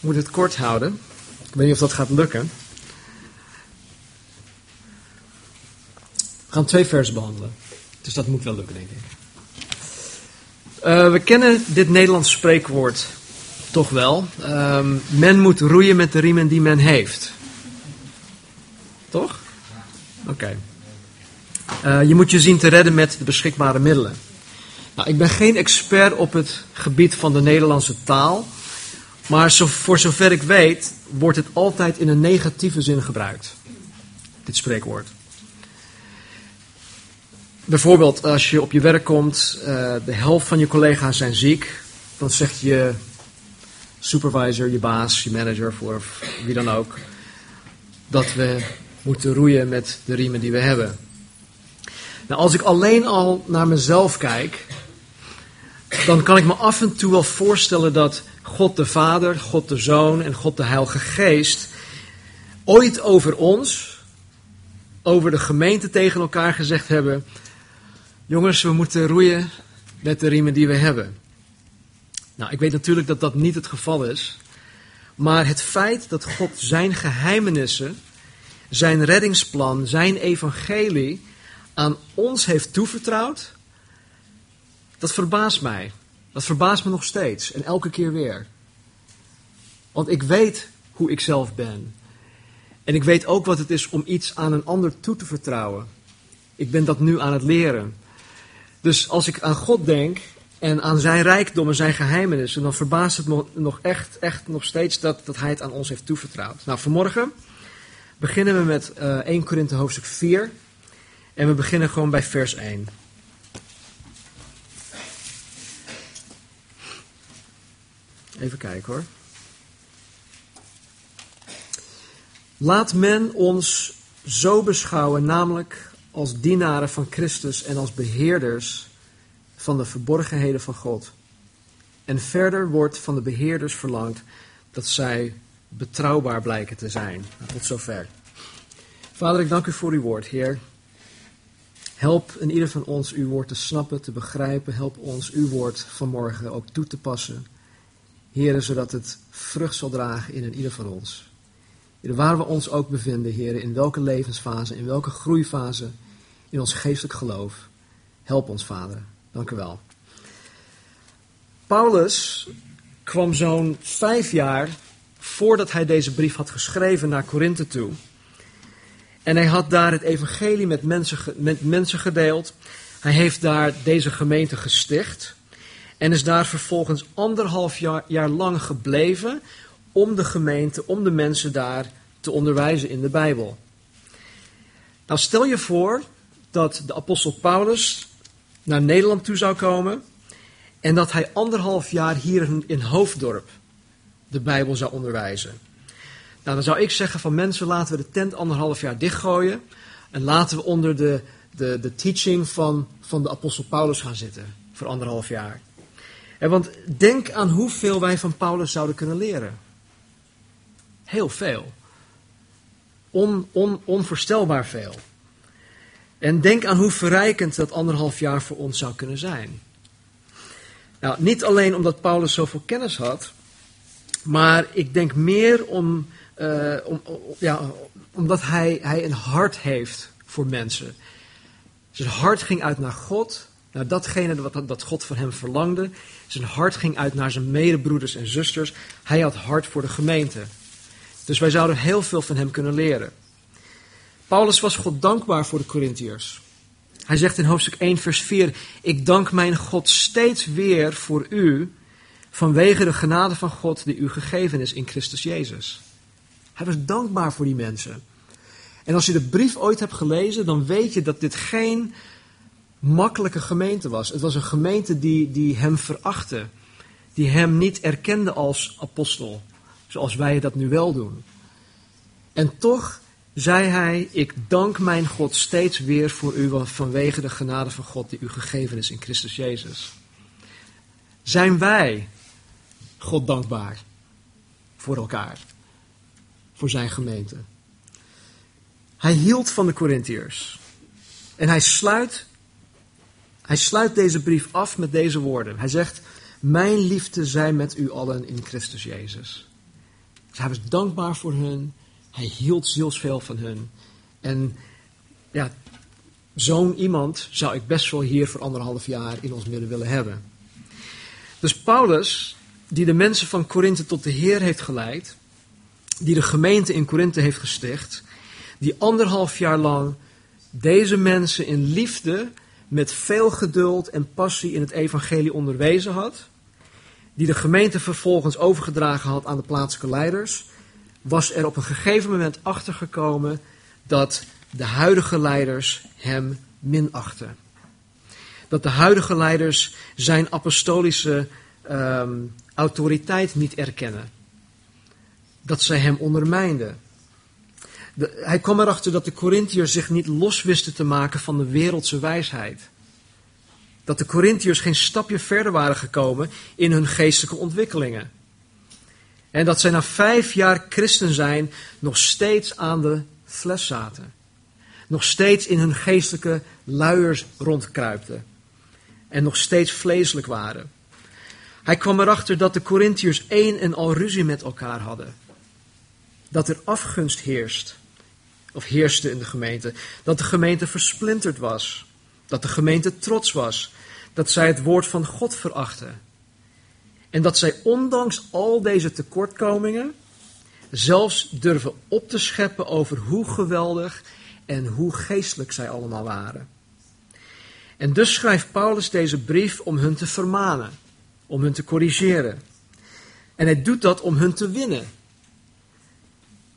Moet het kort houden. Ik weet niet of dat gaat lukken. We gaan twee versen behandelen. Dus dat moet wel lukken, denk ik. Uh, we kennen dit Nederlands spreekwoord toch wel. Um, men moet roeien met de riemen die men heeft. Toch? Oké. Uh, je moet je zien te redden met de beschikbare middelen. Nou, ik ben geen expert op het gebied van de Nederlandse taal. Maar zo, voor zover ik weet, wordt het altijd in een negatieve zin gebruikt. Dit spreekwoord. Bijvoorbeeld als je op je werk komt, uh, de helft van je collega's zijn ziek. Dan zegt je supervisor, je baas, je manager, voor wie dan ook, dat we moeten roeien met de riemen die we hebben. Nou, als ik alleen al naar mezelf kijk, dan kan ik me af en toe wel voorstellen dat God de Vader, God de Zoon en God de Heilige Geest ooit over ons, over de gemeente tegen elkaar gezegd hebben: Jongens, we moeten roeien met de riemen die we hebben. Nou, ik weet natuurlijk dat dat niet het geval is. Maar het feit dat God zijn geheimenissen, zijn reddingsplan, zijn evangelie aan ons heeft toevertrouwd, dat verbaast mij. Dat verbaast me nog steeds en elke keer weer. Want ik weet hoe ik zelf ben. En ik weet ook wat het is om iets aan een ander toe te vertrouwen. Ik ben dat nu aan het leren. Dus als ik aan God denk en aan zijn rijkdom en zijn geheimenissen, dan verbaast het me nog echt, echt nog steeds dat, dat hij het aan ons heeft toevertrouwd. Nou, vanmorgen beginnen we met uh, 1 Korinthe hoofdstuk 4. En we beginnen gewoon bij vers 1. Even kijken hoor. Laat men ons zo beschouwen, namelijk als dienaren van Christus en als beheerders van de verborgenheden van God. En verder wordt van de beheerders verlangd dat zij betrouwbaar blijken te zijn. Nou, tot zover. Vader, ik dank u voor uw woord, Heer. Help in ieder van ons uw woord te snappen, te begrijpen. Help ons uw woord vanmorgen ook toe te passen. Heren, zodat het vrucht zal dragen in ieder van ons. Heer, waar we ons ook bevinden, heren, in welke levensfase, in welke groeifase in ons geestelijk geloof. Help ons, Vader. Dank u wel. Paulus kwam zo'n vijf jaar voordat hij deze brief had geschreven naar Korinthe toe. En hij had daar het evangelie met mensen, met mensen gedeeld. Hij heeft daar deze gemeente gesticht. En is daar vervolgens anderhalf jaar, jaar lang gebleven om de gemeente, om de mensen daar te onderwijzen in de Bijbel. Nou, stel je voor dat de apostel Paulus naar Nederland toe zou komen en dat hij anderhalf jaar hier in Hoofddorp de Bijbel zou onderwijzen. Nou, dan zou ik zeggen van mensen, laten we de tent anderhalf jaar dichtgooien en laten we onder de, de, de teaching van, van de apostel Paulus gaan zitten voor anderhalf jaar. En want denk aan hoeveel wij van Paulus zouden kunnen leren. Heel veel. On, on, onvoorstelbaar veel. En denk aan hoe verrijkend dat anderhalf jaar voor ons zou kunnen zijn. Nou, niet alleen omdat Paulus zoveel kennis had, maar ik denk meer om, uh, om, ja, omdat hij, hij een hart heeft voor mensen. Zijn hart ging uit naar God, naar datgene wat dat God van hem verlangde. Zijn hart ging uit naar zijn medebroeders en zusters. Hij had hart voor de gemeente. Dus wij zouden heel veel van hem kunnen leren. Paulus was God dankbaar voor de Corinthiërs. Hij zegt in hoofdstuk 1, vers 4: Ik dank mijn God steeds weer voor u, vanwege de genade van God die u gegeven is in Christus Jezus. Hij was dankbaar voor die mensen. En als je de brief ooit hebt gelezen, dan weet je dat dit geen makkelijke gemeente was. Het was een gemeente die, die hem verachtte, die hem niet erkende als apostel, zoals wij dat nu wel doen. En toch zei hij, ik dank mijn God steeds weer voor u vanwege de genade van God die u gegeven is in Christus Jezus. Zijn wij God dankbaar voor elkaar, voor zijn gemeente? Hij hield van de Corinthiërs. En hij sluit, hij sluit deze brief af met deze woorden. Hij zegt, mijn liefde zij met u allen in Christus Jezus. hij was dankbaar voor hun. Hij hield zielsveel van hun. En ja, zo'n iemand zou ik best wel hier voor anderhalf jaar in ons midden willen hebben. Dus Paulus, die de mensen van Korinthe tot de Heer heeft geleid, die de gemeente in Korinthe heeft gesticht, die anderhalf jaar lang deze mensen in liefde, met veel geduld en passie in het evangelie onderwezen had, die de gemeente vervolgens overgedragen had aan de plaatselijke leiders, was er op een gegeven moment achtergekomen dat de huidige leiders hem minachten. Dat de huidige leiders zijn apostolische ehm, autoriteit niet erkennen. Dat zij hem ondermijnden. Hij kwam erachter dat de Corinthiërs zich niet los wisten te maken van de wereldse wijsheid. Dat de Corinthiërs geen stapje verder waren gekomen in hun geestelijke ontwikkelingen. En dat zij na vijf jaar christen zijn nog steeds aan de fles zaten. Nog steeds in hun geestelijke luiers rondkruipten. En nog steeds vleeselijk waren. Hij kwam erachter dat de Corinthiërs één en al ruzie met elkaar hadden. Dat er afgunst heerst. Of heerste in de gemeente. Dat de gemeente versplinterd was. Dat de gemeente trots was. Dat zij het woord van God verachten. En dat zij ondanks al deze tekortkomingen zelfs durven op te scheppen over hoe geweldig en hoe geestelijk zij allemaal waren. En dus schrijft Paulus deze brief om hun te vermanen, om hun te corrigeren. En hij doet dat om hun te winnen.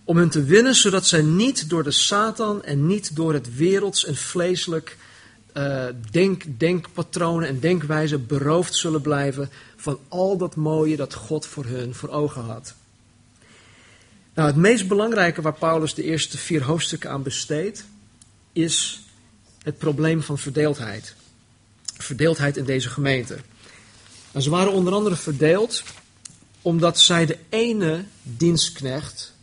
Om hun te winnen zodat zij niet door de Satan en niet door het werelds en vleeselijk uh, denk, denkpatronen en denkwijzen beroofd zullen blijven van al dat mooie dat God voor hun voor ogen had. Nou, het meest belangrijke waar Paulus de eerste vier hoofdstukken aan besteedt, is het probleem van verdeeldheid. Verdeeldheid in deze gemeente. En ze waren onder andere verdeeld omdat zij de ene dienstknecht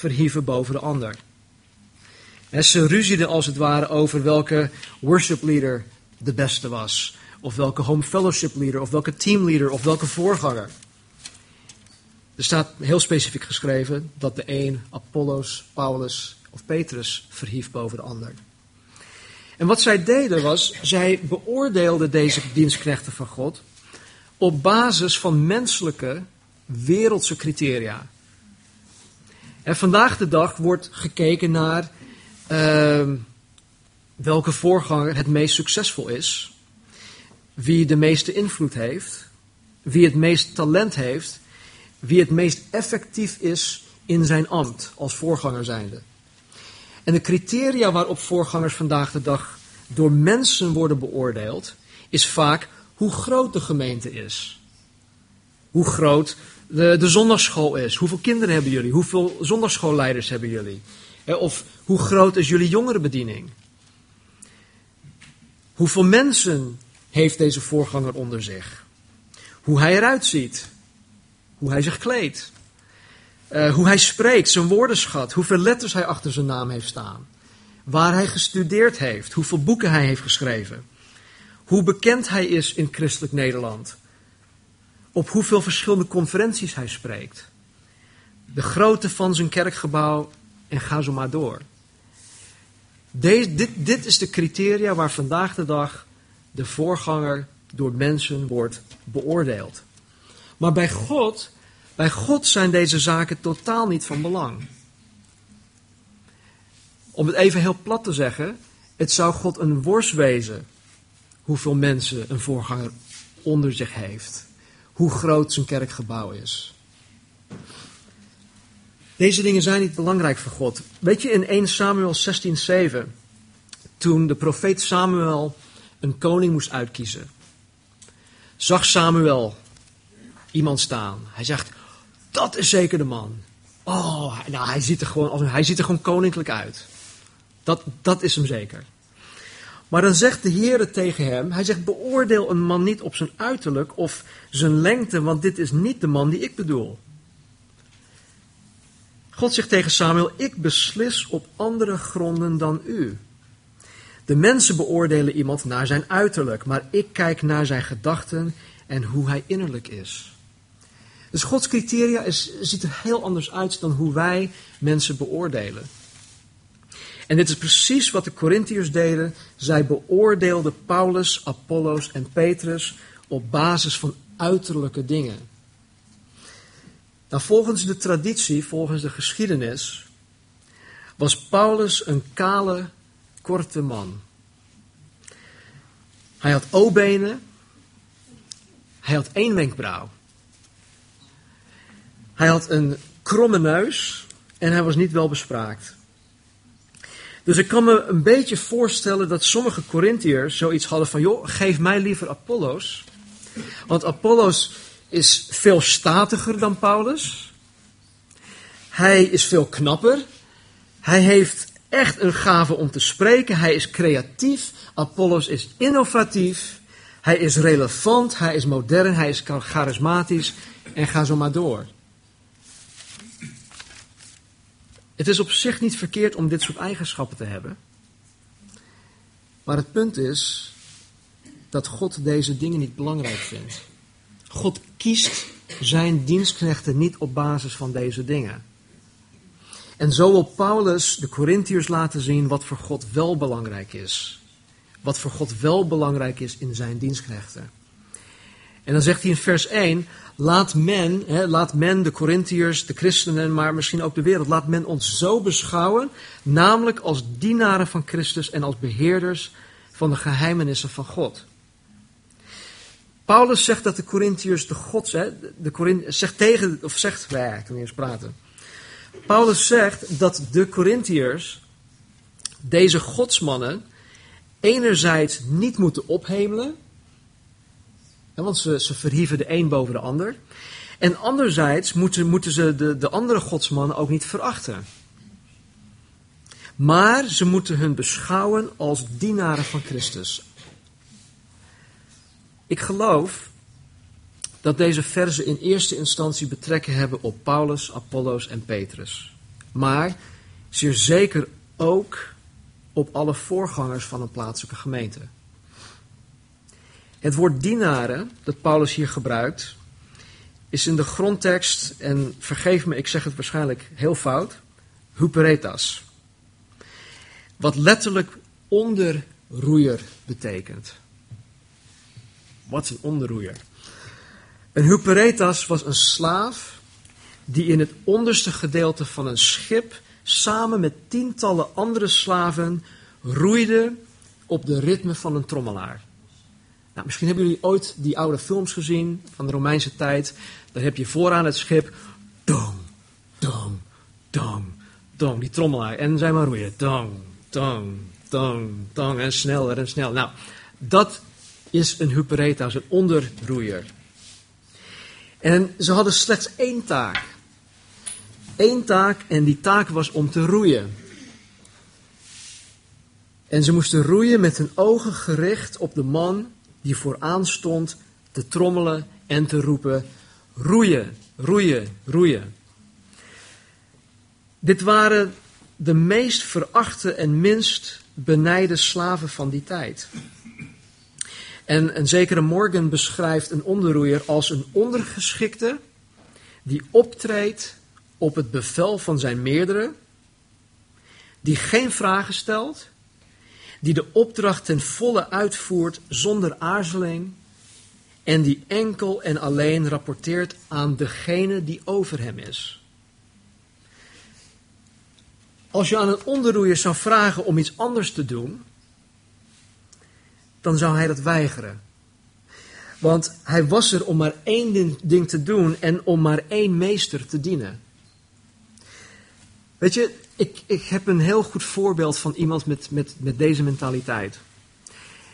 verhieven boven de ander. En ze ruzieden als het ware over welke worship leader de beste was. Of welke home fellowship leader, of welke teamleader, of welke voorganger. Er staat heel specifiek geschreven dat de een Apollos, Paulus of Petrus verhief boven de ander. En wat zij deden was, zij beoordeelden deze dienstknechten van God op basis van menselijke, wereldse criteria. En vandaag de dag wordt gekeken naar uh, welke voorganger het meest succesvol is, wie de meeste invloed heeft, wie het meest talent heeft, wie het meest effectief is in zijn ambt als voorganger zijnde. En de criteria waarop voorgangers vandaag de dag door mensen worden beoordeeld, is vaak hoe groot de gemeente is. Hoe groot de, de zondagschool is. Hoeveel kinderen hebben jullie? Hoeveel zondagsschoolleiders hebben jullie? Of hoe groot is jullie jongerenbediening? Hoeveel mensen heeft deze voorganger onder zich? Hoe hij eruit ziet? Hoe hij zich kleedt? Uh, hoe hij spreekt, zijn woordenschat, hoeveel letters hij achter zijn naam heeft staan. Waar hij gestudeerd heeft, hoeveel boeken hij heeft geschreven. Hoe bekend hij is in christelijk Nederland. Op hoeveel verschillende conferenties hij spreekt. De grootte van zijn kerkgebouw en ga zo maar door. Deze, dit, dit is de criteria waar vandaag de dag de voorganger door mensen wordt beoordeeld. Maar bij God bij God zijn deze zaken totaal niet van belang. Om het even heel plat te zeggen, het zou God een worst wezen hoeveel mensen een voorganger onder zich heeft. Hoe groot zijn kerkgebouw is. Deze dingen zijn niet belangrijk voor God. Weet je, in 1 Samuel 16:7, toen de profeet Samuel een koning moest uitkiezen, zag Samuel iemand staan. Hij zegt: dat is zeker de man. Oh, nou, hij ziet er gewoon, hij ziet er gewoon koninklijk uit. Dat, dat is hem zeker. Maar dan zegt de Heer tegen hem, hij zegt beoordeel een man niet op zijn uiterlijk of zijn lengte, want dit is niet de man die ik bedoel. God zegt tegen Samuel, ik beslis op andere gronden dan u. De mensen beoordelen iemand naar zijn uiterlijk, maar ik kijk naar zijn gedachten en hoe hij innerlijk is. Dus Gods criteria is, ziet er heel anders uit dan hoe wij mensen beoordelen. En dit is precies wat de Corinthiërs deden. Zij beoordeelden Paulus, Apollos en Petrus op basis van uiterlijke dingen. Nou, volgens de traditie, volgens de geschiedenis, was Paulus een kale, korte man. Hij had O-benen, hij had één wenkbrauw. Hij had een kromme neus en hij was niet wel bespraakt. Dus ik kan me een beetje voorstellen dat sommige Corinthiërs zoiets hadden van, joh, geef mij liever Apollos. Want Apollos is veel statiger dan Paulus. Hij is veel knapper. Hij heeft echt een gave om te spreken. Hij is creatief. Apollos is innovatief. Hij is relevant. Hij is modern. Hij is charismatisch. En ga zo maar door. Het is op zich niet verkeerd om dit soort eigenschappen te hebben. Maar het punt is dat God deze dingen niet belangrijk vindt. God kiest zijn dienstknechten niet op basis van deze dingen. En zo wil Paulus de Corinthiërs laten zien wat voor God wel belangrijk is. Wat voor God wel belangrijk is in zijn dienstknechten. En dan zegt hij in vers 1, laat men, hè, laat men, de Corinthiërs, de christenen, maar misschien ook de wereld, laat men ons zo beschouwen, namelijk als dienaren van Christus en als beheerders van de geheimenissen van God. Paulus zegt dat de Corinthiërs de gods, hè, de Corinth, zegt tegen, of zegt, kan niet eens praten. Paulus zegt dat de Corinthiërs deze godsmannen enerzijds niet moeten ophemelen, want ze, ze verhieven de een boven de ander. En anderzijds moeten, moeten ze de, de andere godsmannen ook niet verachten. Maar ze moeten hun beschouwen als dienaren van Christus. Ik geloof dat deze verzen in eerste instantie betrekking hebben op Paulus, Apollos en Petrus. Maar zeer zeker ook op alle voorgangers van een plaatselijke gemeente. Het woord dienaren, dat Paulus hier gebruikt, is in de grondtekst, en vergeef me, ik zeg het waarschijnlijk heel fout, huperetas. Wat letterlijk onderroeier betekent. Wat is een onderroeier? Een huperetas was een slaaf die in het onderste gedeelte van een schip samen met tientallen andere slaven roeide op de ritme van een trommelaar. Nou, misschien hebben jullie ooit die oude films gezien van de Romeinse tijd. Daar heb je vooraan het schip. Dong, dong, dong, dong. Die trommelaar. En zij maar roeien. Dong, dong, dong, dong. En sneller en sneller. Nou, dat is een hupereta, een onderroeier. En ze hadden slechts één taak. Eén taak en die taak was om te roeien. En ze moesten roeien met hun ogen gericht op de man die vooraan stond te trommelen en te roepen: roeien, roeien, roeien. Dit waren de meest verachte en minst benijde slaven van die tijd. En een zekere Morgan beschrijft een onderroeier als een ondergeschikte die optreedt op het bevel van zijn meerdere, die geen vragen stelt, die de opdracht ten volle uitvoert zonder aarzeling en die enkel en alleen rapporteert aan degene die over hem is. Als je aan een onderroeier zou vragen om iets anders te doen, dan zou hij dat weigeren. Want hij was er om maar één ding te doen en om maar één meester te dienen. Weet je, ik, ik heb een heel goed voorbeeld van iemand met, met, met deze mentaliteit.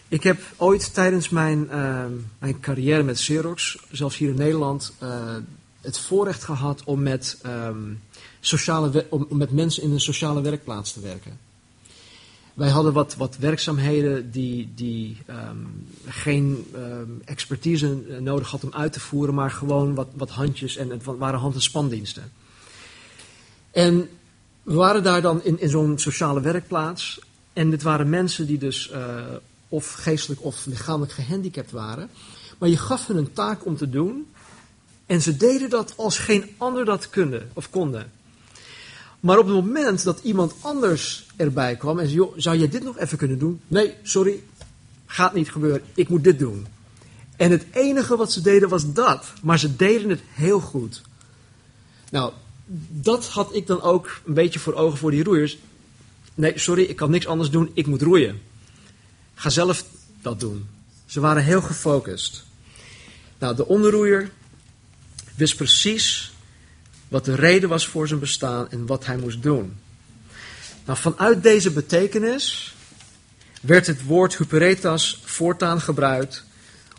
Ik heb ooit tijdens mijn, uh, mijn carrière met Xerox, zelfs hier in Nederland, uh, het voorrecht gehad om met, um, sociale, om, met mensen in een sociale werkplaats te werken. Wij hadden wat, wat werkzaamheden die, die um, geen expertise nodig had om uit te voeren, maar gewoon wat, wat handjes en het waren hand- en spandiensten. En we waren daar dan in, in zo'n sociale werkplaats. En dit waren mensen die dus uh, of geestelijk of lichamelijk gehandicapt waren. Maar je gaf hun een taak om te doen. En ze deden dat als geen ander dat kunde, of konden. Maar op het moment dat iemand anders erbij kwam en zei: joh, zou je dit nog even kunnen doen? Nee, sorry, gaat niet gebeuren. Ik moet dit doen. En het enige wat ze deden was dat. Maar ze deden het heel goed. Nou, dat had ik dan ook een beetje voor ogen voor die roeiers. Nee, sorry, ik kan niks anders doen. Ik moet roeien. Ga zelf dat doen. Ze waren heel gefocust. Nou, de onderroeier wist precies wat de reden was voor zijn bestaan en wat hij moest doen. Nou, vanuit deze betekenis werd het woord huperetas voortaan gebruikt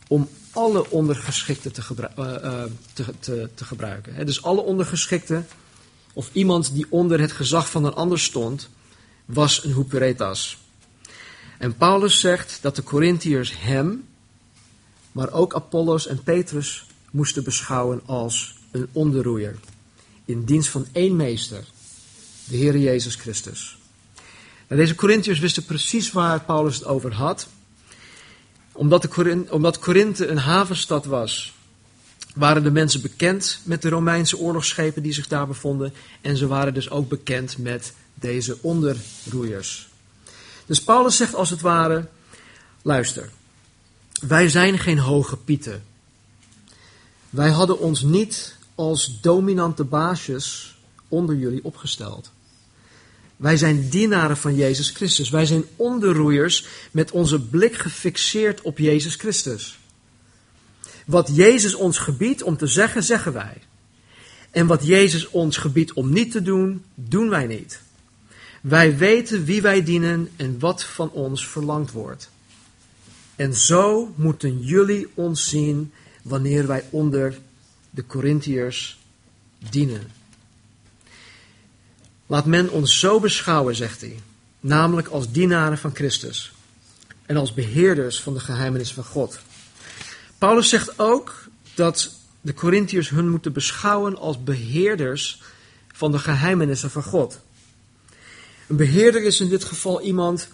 om alle ondergeschikten te, uh, te, te, te gebruiken. dus alle ondergeschikten, of iemand die onder het gezag van een ander stond, was een huperetas. En Paulus zegt dat de Corinthiërs hem, maar ook Apollos en Petrus moesten beschouwen als een onderroeier. In dienst van één meester, de Heer Jezus Christus. En deze Corinthiërs wisten precies waar Paulus het over had. Omdat, de omdat Korinthe een havenstad was, waren de mensen bekend met de Romeinse oorlogsschepen die zich daar bevonden. En ze waren dus ook bekend met deze onderroeiers. Dus Paulus zegt als het ware: luister, wij zijn geen hoge pieten. Wij hadden ons niet als dominante baasjes onder jullie opgesteld. Wij zijn dienaren van Jezus Christus. Wij zijn onderroeiers met onze blik gefixeerd op Jezus Christus. Wat Jezus ons gebiedt om te zeggen, zeggen wij. En wat Jezus ons gebiedt om niet te doen, doen wij niet. Wij weten wie wij dienen en wat van ons verlangd wordt. En zo moeten jullie ons zien wanneer wij onder de Corinthiërs dienen. Laat men ons zo beschouwen, zegt hij, namelijk als dienaren van Christus en als beheerders van de geheimenissen van God. Paulus zegt ook dat de Corinthiërs hun moeten beschouwen als beheerders van de geheimenissen van God. Een beheerder is in dit geval iemand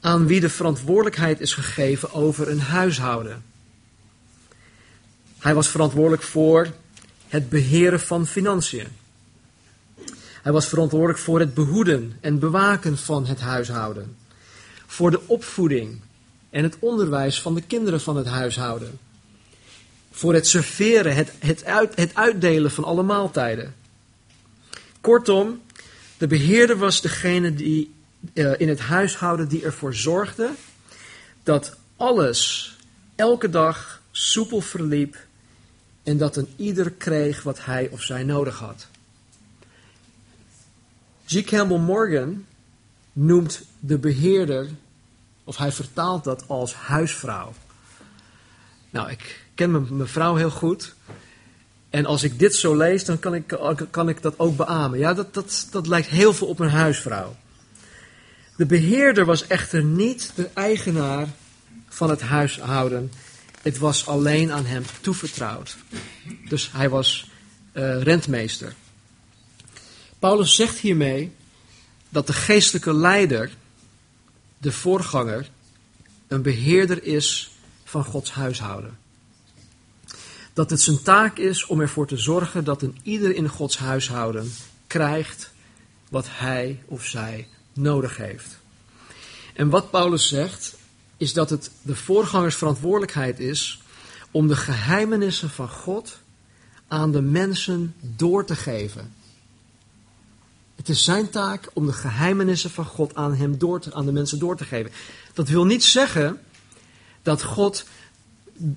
aan wie de verantwoordelijkheid is gegeven over een huishouden. Hij was verantwoordelijk voor het beheren van financiën. Hij was verantwoordelijk voor het behoeden en bewaken van het huishouden. Voor de opvoeding en het onderwijs van de kinderen van het huishouden. Voor het serveren, het, het, uit, het uitdelen van alle maaltijden. Kortom, de beheerder was degene die uh, in het huishouden die ervoor zorgde dat alles elke dag soepel verliep en dat een ieder kreeg wat hij of zij nodig had. G. Campbell Morgan noemt de beheerder, of hij vertaalt dat als huisvrouw. Nou, ik ken mijn vrouw heel goed. En als ik dit zo lees, dan kan ik, kan ik dat ook beamen. Ja, dat, dat, dat lijkt heel veel op een huisvrouw. De beheerder was echter niet de eigenaar van het huishouden. Het was alleen aan hem toevertrouwd. Dus hij was uh, rentmeester. Paulus zegt hiermee dat de geestelijke leider, de voorganger, een beheerder is van Gods huishouden. Dat het zijn taak is om ervoor te zorgen dat een ieder in Gods huishouden krijgt wat hij of zij nodig heeft. En wat Paulus zegt, is dat het de voorgangers verantwoordelijkheid is om de geheimenissen van God aan de mensen door te geven. Het is zijn taak om de geheimenissen van God aan, hem door te, aan de mensen door te geven. Dat wil niet zeggen dat God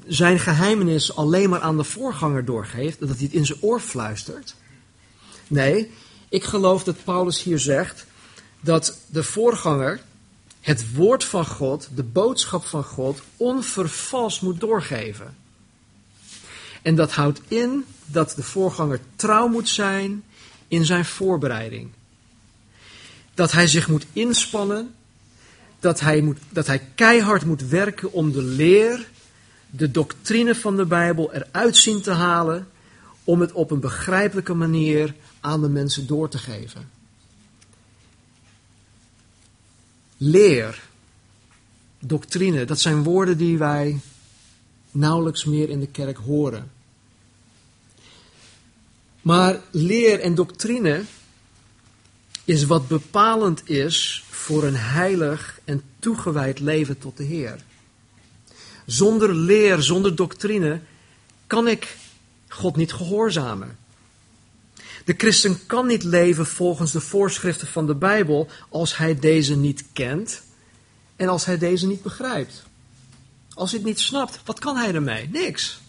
zijn geheimenissen alleen maar aan de voorganger doorgeeft, dat hij het in zijn oor fluistert. Nee, ik geloof dat Paulus hier zegt dat de voorganger het woord van God, de boodschap van God, onvervalst moet doorgeven. En dat houdt in dat de voorganger trouw moet zijn in zijn voorbereiding. Dat hij zich moet inspannen, dat hij, moet, dat hij keihard moet werken om de leer, de doctrine van de Bijbel eruit zien te halen, om het op een begrijpelijke manier aan de mensen door te geven. Leer, doctrine, dat zijn woorden die wij nauwelijks meer in de kerk horen. Maar leer en doctrine is wat bepalend is voor een heilig en toegewijd leven tot de Heer. Zonder leer, zonder doctrine kan ik God niet gehoorzamen. De christen kan niet leven volgens de voorschriften van de Bijbel als hij deze niet kent en als hij deze niet begrijpt. Als hij het niet snapt, wat kan hij ermee? Niks.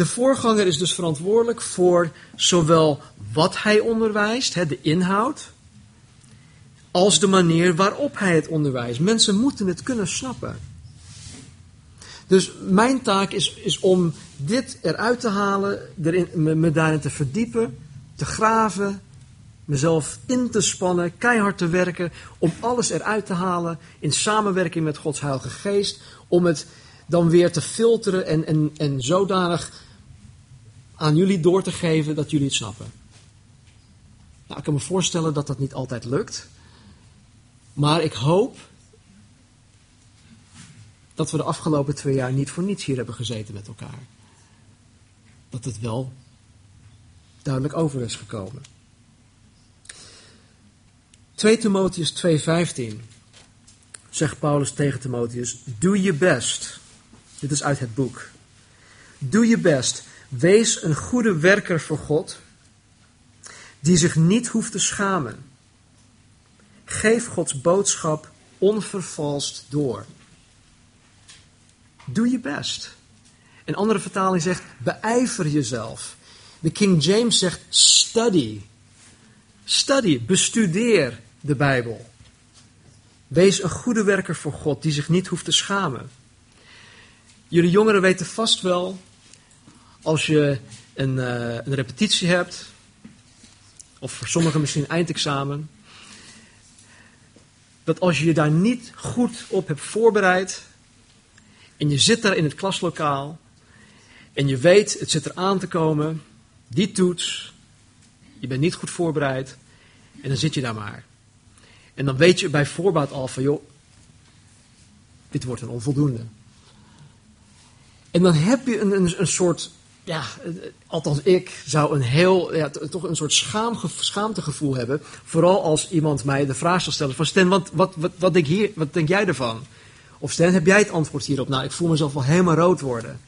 De voorganger is dus verantwoordelijk voor zowel wat hij onderwijst, de inhoud, als de manier waarop hij het onderwijst. Mensen moeten het kunnen snappen. Dus mijn taak is, is om dit eruit te halen, erin, me, me daarin te verdiepen, te graven, mezelf in te spannen, keihard te werken, om alles eruit te halen in samenwerking met Gods Heilige Geest, om het dan weer te filteren en, en, en zodanig aan jullie door te geven dat jullie het snappen. Nou, ik kan me voorstellen dat dat niet altijd lukt, maar ik hoop dat we de afgelopen twee jaar niet voor niets hier hebben gezeten met elkaar. Dat het wel duidelijk over is gekomen. 2 Timotheus 2:15 zegt Paulus tegen Timotheus: Doe je best. Dit is uit het boek. Doe je best. Wees een goede werker voor God, die zich niet hoeft te schamen. Geef Gods boodschap onvervalst door. Doe je best. Een andere vertaling zegt: beijver jezelf. De King James zegt: study. Study, bestudeer de Bijbel. Wees een goede werker voor God die zich niet hoeft te schamen. Jullie jongeren weten vast wel, als je een, uh, een repetitie hebt, of voor sommigen misschien eindexamen, dat als je je daar niet goed op hebt voorbereid, en je zit daar in het klaslokaal, en je weet, het zit er aan te komen, die toets, je bent niet goed voorbereid, en dan zit je daar maar. En dan weet je bij voorbaat al van, joh, dit wordt een onvoldoende. En dan heb je een, een, een soort, ja, althans ik zou een heel, ja, toch een soort schaamtegevoel hebben. Vooral als iemand mij de vraag zal stellen van, Stan, wat, wat, wat, wat, denk, hier, wat denk jij ervan? Of Stan, heb jij het antwoord hierop? Nou, ik voel mezelf wel helemaal rood worden.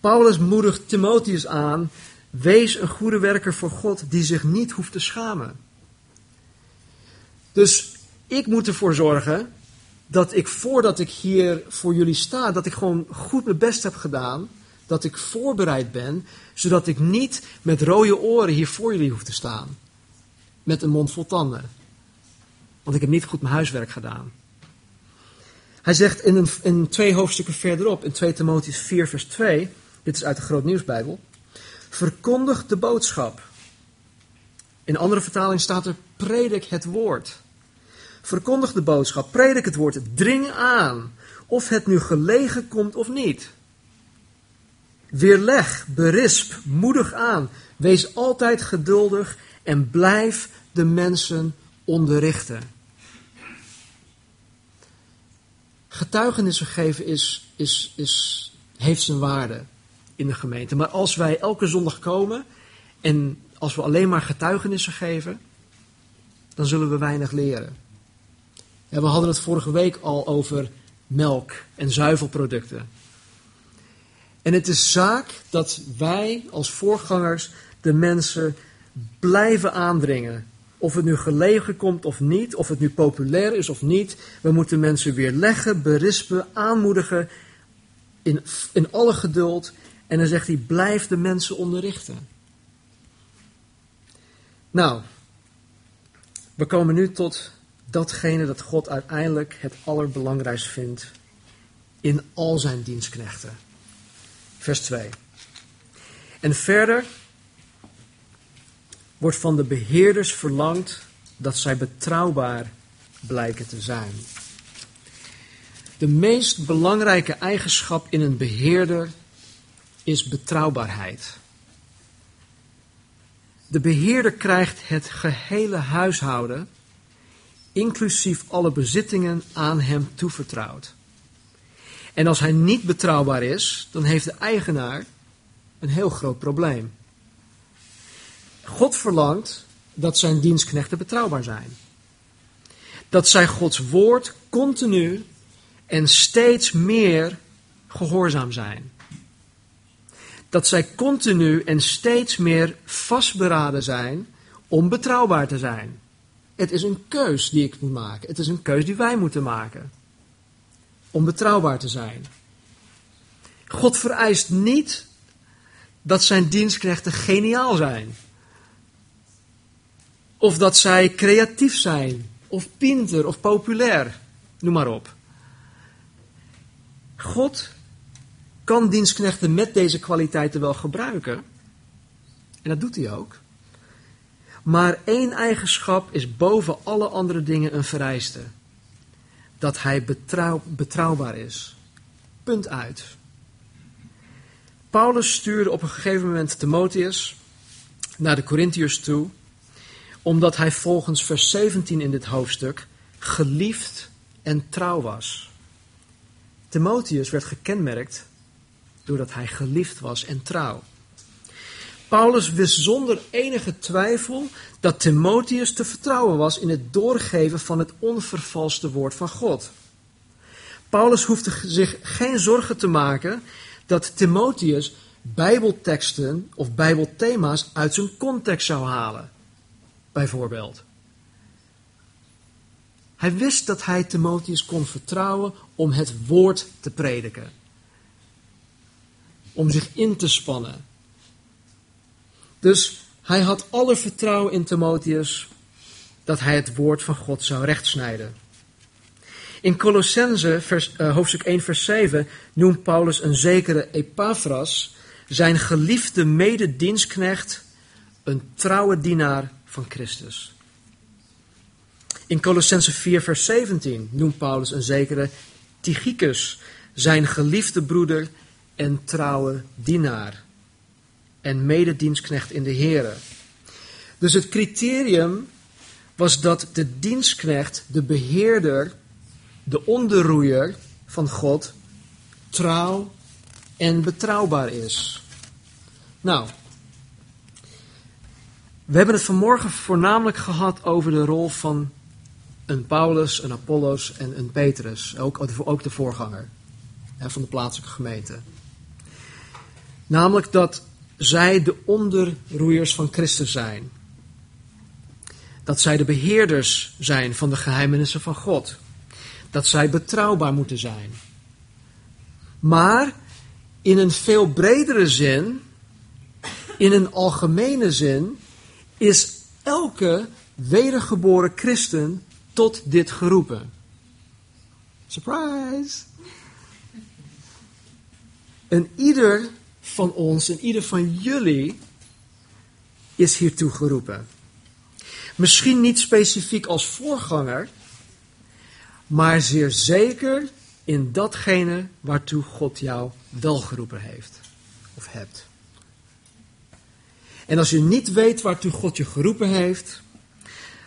Paulus moedigt Timotheus aan, wees een goede werker voor God die zich niet hoeft te schamen. Dus ik moet ervoor zorgen dat ik voordat ik hier voor jullie sta, dat ik gewoon goed mijn best heb gedaan. Dat ik voorbereid ben, zodat ik niet met rode oren hier voor jullie hoef te staan. Met een mond vol tanden. Want ik heb niet goed mijn huiswerk gedaan. Hij zegt in, een, in twee hoofdstukken verderop, in 2 Timotheus 4, vers 2, dit is uit de Groot Nieuwsbijbel. Verkondig de boodschap. In andere vertaling staat er: predik het woord. Verkondig de boodschap, predik het woord, dring aan, of het nu gelegen komt of niet. Weerleg, berisp, moedig aan, wees altijd geduldig en blijf de mensen onderrichten. Getuigenissen geven is, is, is, heeft zijn waarde in de gemeente. Maar als wij elke zondag komen en als we alleen maar getuigenissen geven, dan zullen we weinig leren. We hadden het vorige week al over melk en zuivelproducten. En het is zaak dat wij als voorgangers de mensen blijven aandringen. Of het nu gelegen komt of niet, of het nu populair is of niet. We moeten mensen weer leggen, berispen, aanmoedigen in, in alle geduld. En dan zegt hij, blijf de mensen onderrichten. Nou, we komen nu tot datgene dat God uiteindelijk het allerbelangrijkst vindt in al zijn dienstknechten. Vers 2. En verder wordt van de beheerders verlangd dat zij betrouwbaar blijken te zijn. De meest belangrijke eigenschap in een beheerder is betrouwbaarheid. De beheerder krijgt het gehele huishouden inclusief alle bezittingen, aan hem toevertrouwd. En als hij niet betrouwbaar is, dan heeft de eigenaar een heel groot probleem. God verlangt dat zijn dienstknechten betrouwbaar zijn. Dat zij Gods woord continu en steeds meer gehoorzaam zijn. Dat zij continu en steeds meer vastberaden zijn om betrouwbaar te zijn. Het is een keus die ik moet maken. Het is een keus die wij moeten maken. Om betrouwbaar te zijn. God vereist niet dat zijn dienstknechten geniaal zijn. Of dat zij creatief zijn, of pinter, of populair. Noem maar op. God kan dienstknechten met deze kwaliteiten wel gebruiken. En dat doet hij ook. Maar één eigenschap is boven alle andere dingen een vereiste. Dat hij betrouw, betrouwbaar is. Punt uit. Paulus stuurde op een gegeven moment Timotheus naar de Corinthiërs toe, omdat hij volgens vers 17 in dit hoofdstuk geliefd en trouw was. Timotheus werd gekenmerkt doordat hij geliefd was en trouw. Paulus wist zonder enige twijfel dat Timotheus te vertrouwen was in het doorgeven van het onvervalste woord van God. Paulus hoefde zich geen zorgen te maken dat Timotheus Bijbelteksten of Bijbelthema's uit zijn context zou halen, bijvoorbeeld. Hij wist dat hij Timotheus kon vertrouwen om het woord te prediken. Om zich in te spannen. Dus hij had alle vertrouwen in Timotheus dat hij het woord van God zou rechtsnijden. In Colossense uh, hoofdstuk 1 vers 7 noemt Paulus een zekere Epaphras zijn geliefde mededienstknecht, een trouwe dienaar van Christus. In Colossense 4 vers 17 noemt Paulus een zekere Tychicus zijn geliefde broeder en trouwe dienaar en mededienstknecht in de Here. Dus het criterium was dat de dienstknecht, de beheerder, de onderroeier van God, trouw en betrouwbaar is. Nou, we hebben het vanmorgen voornamelijk gehad over de rol van een Paulus, een Apollos en een Petrus, ook, ook de voorganger hè, van de plaatselijke gemeente. Namelijk dat zij de onderroeiers van Christus zijn. Dat zij de beheerders zijn van de geheimenissen van God. Dat zij betrouwbaar moeten zijn. Maar in een veel bredere zin, in een algemene zin, is elke wedergeboren christen tot dit geroepen. Surprise! En ieder van ons en ieder van jullie is hiertoe geroepen. Misschien niet specifiek als voorganger, maar zeer zeker in datgene waartoe God jou wel geroepen heeft of hebt. En als je niet weet waartoe God je geroepen heeft,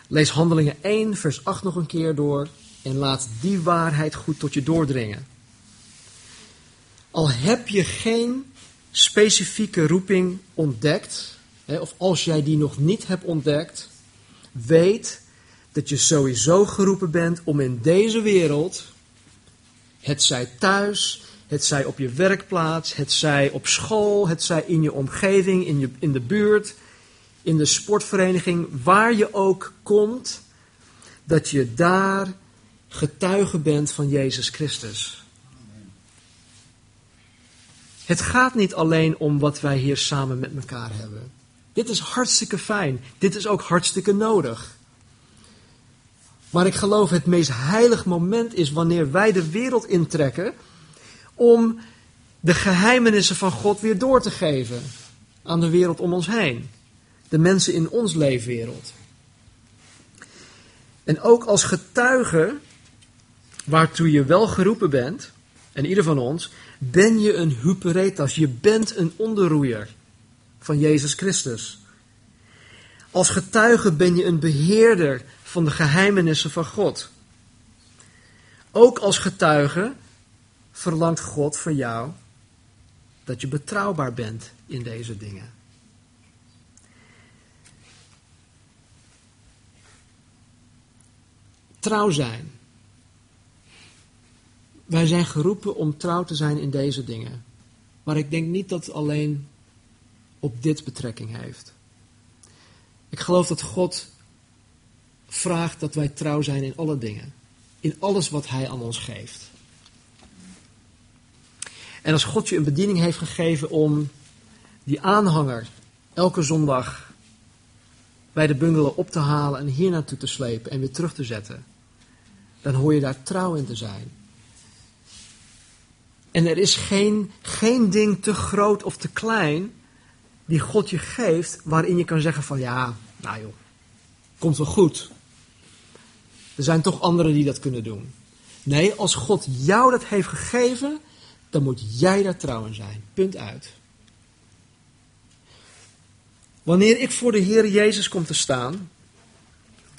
lees Handelingen 1, vers 8 nog een keer door en laat die waarheid goed tot je doordringen. Al heb je geen specifieke roeping ontdekt, hè, of als jij die nog niet hebt ontdekt, weet dat je sowieso geroepen bent om in deze wereld, het zij thuis, het zij op je werkplaats, het zij op school, het zij in je omgeving, in, je, in de buurt, in de sportvereniging, waar je ook komt, dat je daar getuige bent van Jezus Christus. Het gaat niet alleen om wat wij hier samen met elkaar hebben. Dit is hartstikke fijn. Dit is ook hartstikke nodig. Maar ik geloof het meest heilig moment is wanneer wij de wereld intrekken om de geheimenissen van God weer door te geven aan de wereld om ons heen. De mensen in ons leefwereld. En ook als getuige waartoe je wel geroepen bent, en ieder van ons, ben je een huperetas. Je bent een onderroeier van Jezus Christus. Als getuige ben je een beheerder van de geheimenissen van God. Ook als getuige verlangt God van jou dat je betrouwbaar bent in deze dingen. Trouw zijn. Wij zijn geroepen om trouw te zijn in deze dingen. Maar ik denk niet dat het alleen op dit betrekking heeft. Ik geloof dat God vraagt dat wij trouw zijn in alle dingen. In alles wat Hij aan ons geeft. En als God je een bediening heeft gegeven om die aanhanger elke zondag bij de bungalow op te halen en hier naartoe te slepen en weer terug te zetten, dan hoor je daar trouw in te zijn. En er is geen, geen ding te groot of te klein die God je geeft, waarin je kan zeggen van ja, nou joh, komt wel goed. Er zijn toch anderen die dat kunnen doen. Nee, als God jou dat heeft gegeven, dan moet jij daar trouw in zijn. Punt uit. Wanneer ik voor de Heer Jezus kom te staan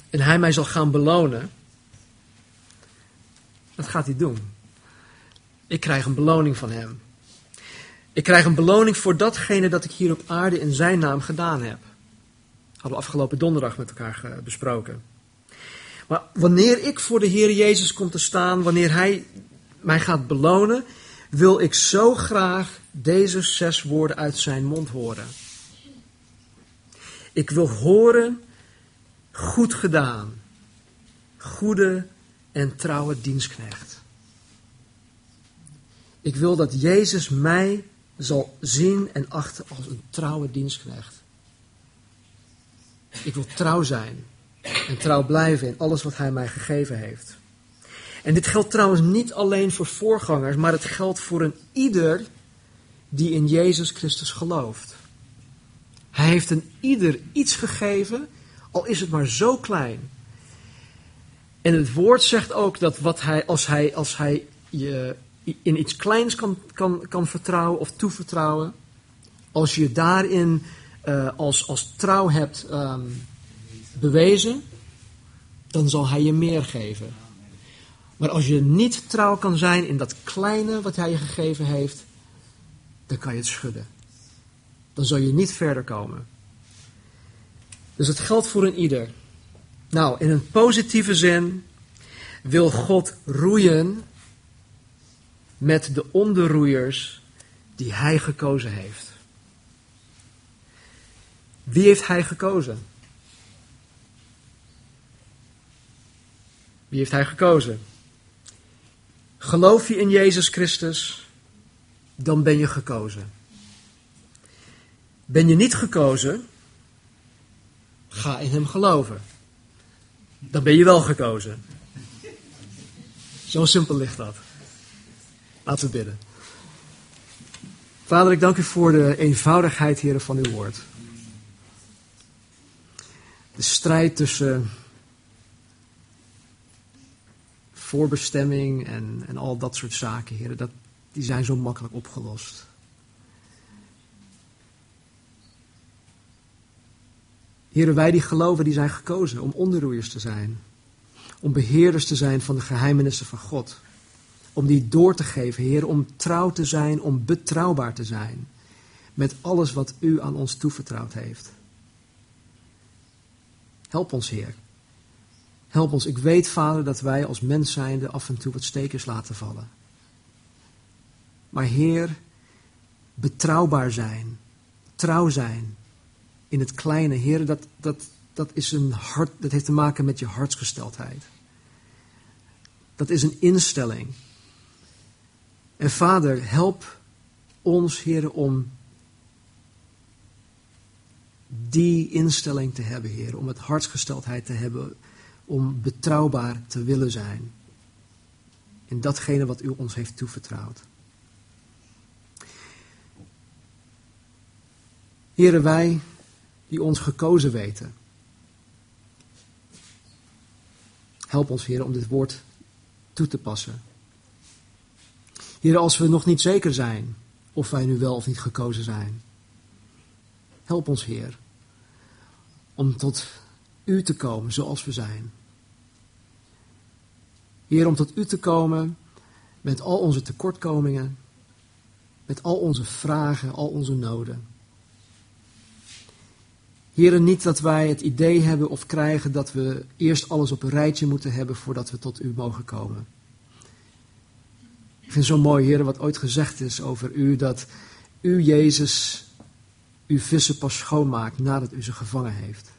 en Hij mij zal gaan belonen, wat gaat Hij doen? Ik krijg een beloning van Hem. Ik krijg een beloning voor datgene dat ik hier op aarde in Zijn naam gedaan heb. Hadden we afgelopen donderdag met elkaar besproken. Maar wanneer ik voor de Heer Jezus kom te staan, wanneer Hij mij gaat belonen, wil ik zo graag deze zes woorden uit zijn mond horen. Ik wil horen, goed gedaan, goede en trouwe dienstknecht. Ik wil dat Jezus mij zal zien en achten als een trouwe dienstknecht. Ik wil trouw zijn en trouw blijven in alles wat Hij mij gegeven heeft. En dit geldt trouwens niet alleen voor voorgangers, maar het geldt voor een ieder die in Jezus Christus gelooft. Hij heeft een ieder iets gegeven, al is het maar zo klein. En het woord zegt ook dat wat hij, als hij, als hij je in iets kleins kan, kan, kan vertrouwen of toevertrouwen, als je daarin uh, als, als trouw hebt um, bewezen, dan zal hij je meer geven. Maar als je niet trouw kan zijn in dat kleine wat hij je gegeven heeft, dan kan je het schudden. Dan zal je niet verder komen. Dus het geldt voor een ieder. Nou, in een positieve zin wil God roeien met de onderroeiers die hij gekozen heeft. Wie heeft hij gekozen? Wie heeft hij gekozen? Geloof je in Jezus Christus, dan ben je gekozen. Ben je niet gekozen, ga in Hem geloven. Dan ben je wel gekozen. Zo simpel ligt dat. Laten we bidden. Vader, ik dank u voor de eenvoudigheid, heren, van uw woord. De strijd tussen voorbestemming en, en al dat soort zaken, heren, dat, die zijn zo makkelijk opgelost. Heren, wij die geloven, die zijn gekozen om onderroeiers te zijn. Om beheerders te zijn van de geheimenissen van God. Om die door te geven, Heer, om trouw te zijn, om betrouwbaar te zijn. Met alles wat U aan ons toevertrouwd heeft. Help ons, Heer. Help ons. Ik weet, Vader, dat wij als mens zijnde af en toe wat stekers laten vallen. Maar Heer, betrouwbaar zijn, trouw zijn in het kleine, Heer, dat, dat, dat, is een hart, dat heeft te maken met je hartsgesteldheid. Dat is een instelling. En Vader, help ons, Heer, om die instelling te hebben, Heer, om het hartsgesteldheid te hebben om betrouwbaar te willen zijn in datgene wat u ons heeft toevertrouwd. Heren, wij die ons gekozen weten, help ons, Heer, om dit woord toe te passen. Heren, als we nog niet zeker zijn of wij nu wel of niet gekozen zijn, help ons, Heer, om tot u te komen zoals we zijn. Heer, om tot u te komen met al onze tekortkomingen, met al onze vragen, al onze noden. Heren, niet dat wij het idee hebben of krijgen dat we eerst alles op een rijtje moeten hebben voordat we tot u mogen komen. Ik vind het zo mooi, heren, wat ooit gezegd is over u, dat u, Jezus, uw vissen pas schoonmaakt nadat u ze gevangen heeft.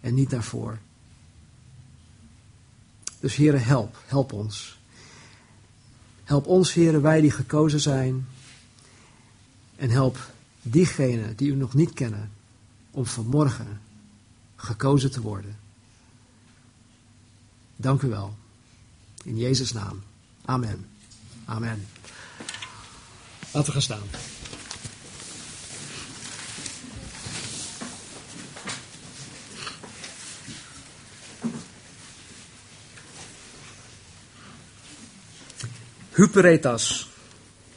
En niet daarvoor. Dus heren, help, help ons. Help ons, heren, wij die gekozen zijn. En help diegenen die u nog niet kennen, om vanmorgen gekozen te worden. Dank u wel. In Jezus' naam. Amen. Amen. Laten we gaan staan. Huperetas,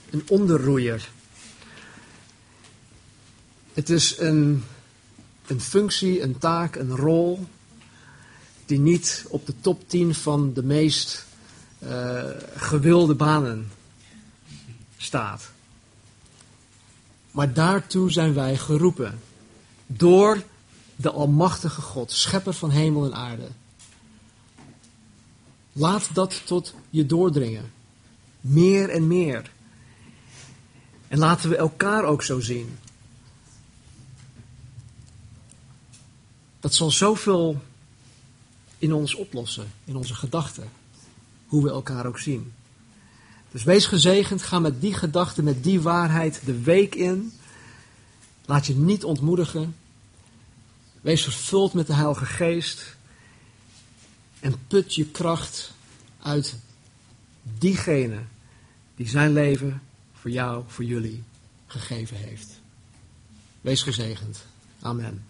een onderroeier. Het is een, een functie, een taak, een rol die niet op de top 10 van de meest uh, gewilde banen staat. Maar daartoe zijn wij geroepen. Door de Almachtige God, Schepper van hemel en aarde. Laat dat tot je doordringen. Meer en meer. En laten we elkaar ook zo zien. Dat zal zoveel in ons oplossen, in onze gedachten, hoe we elkaar ook zien. Dus wees gezegend, ga met die gedachte, met die waarheid de week in. Laat je niet ontmoedigen. Wees vervuld met de Heilige Geest. En put je kracht uit diegene die zijn leven voor jou, voor jullie gegeven heeft. Wees gezegend. Amen.